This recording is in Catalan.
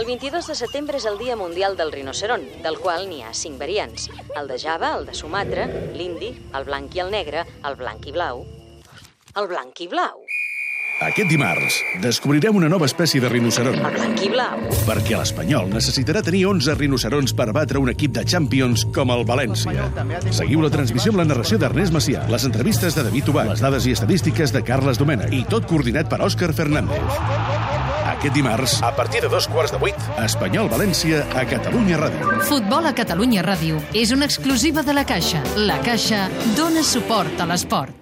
El 22 de setembre és el Dia Mundial del Rinoceron, del qual n'hi ha cinc variants. El de Java, el de Sumatra, l'indi, el blanc i el negre, el blanc i blau. El blanc i blau. Aquest dimarts descobrirem una nova espècie de rinoceront. El blanc i blau. Perquè l'Espanyol necessitarà tenir 11 rinocerons per batre un equip de Champions com el València. Seguiu la transmissió amb la narració d'Ernest Macià, les entrevistes de David Ubach, les dades i estadístiques de Carles Domènech i tot coordinat per Òscar Fernández. Aquest dimarts, a partir de dos quarts de vuit, Espanyol-València a Catalunya Ràdio. Futbol a Catalunya Ràdio és una exclusiva de la Caixa. La Caixa dona suport a l'esport.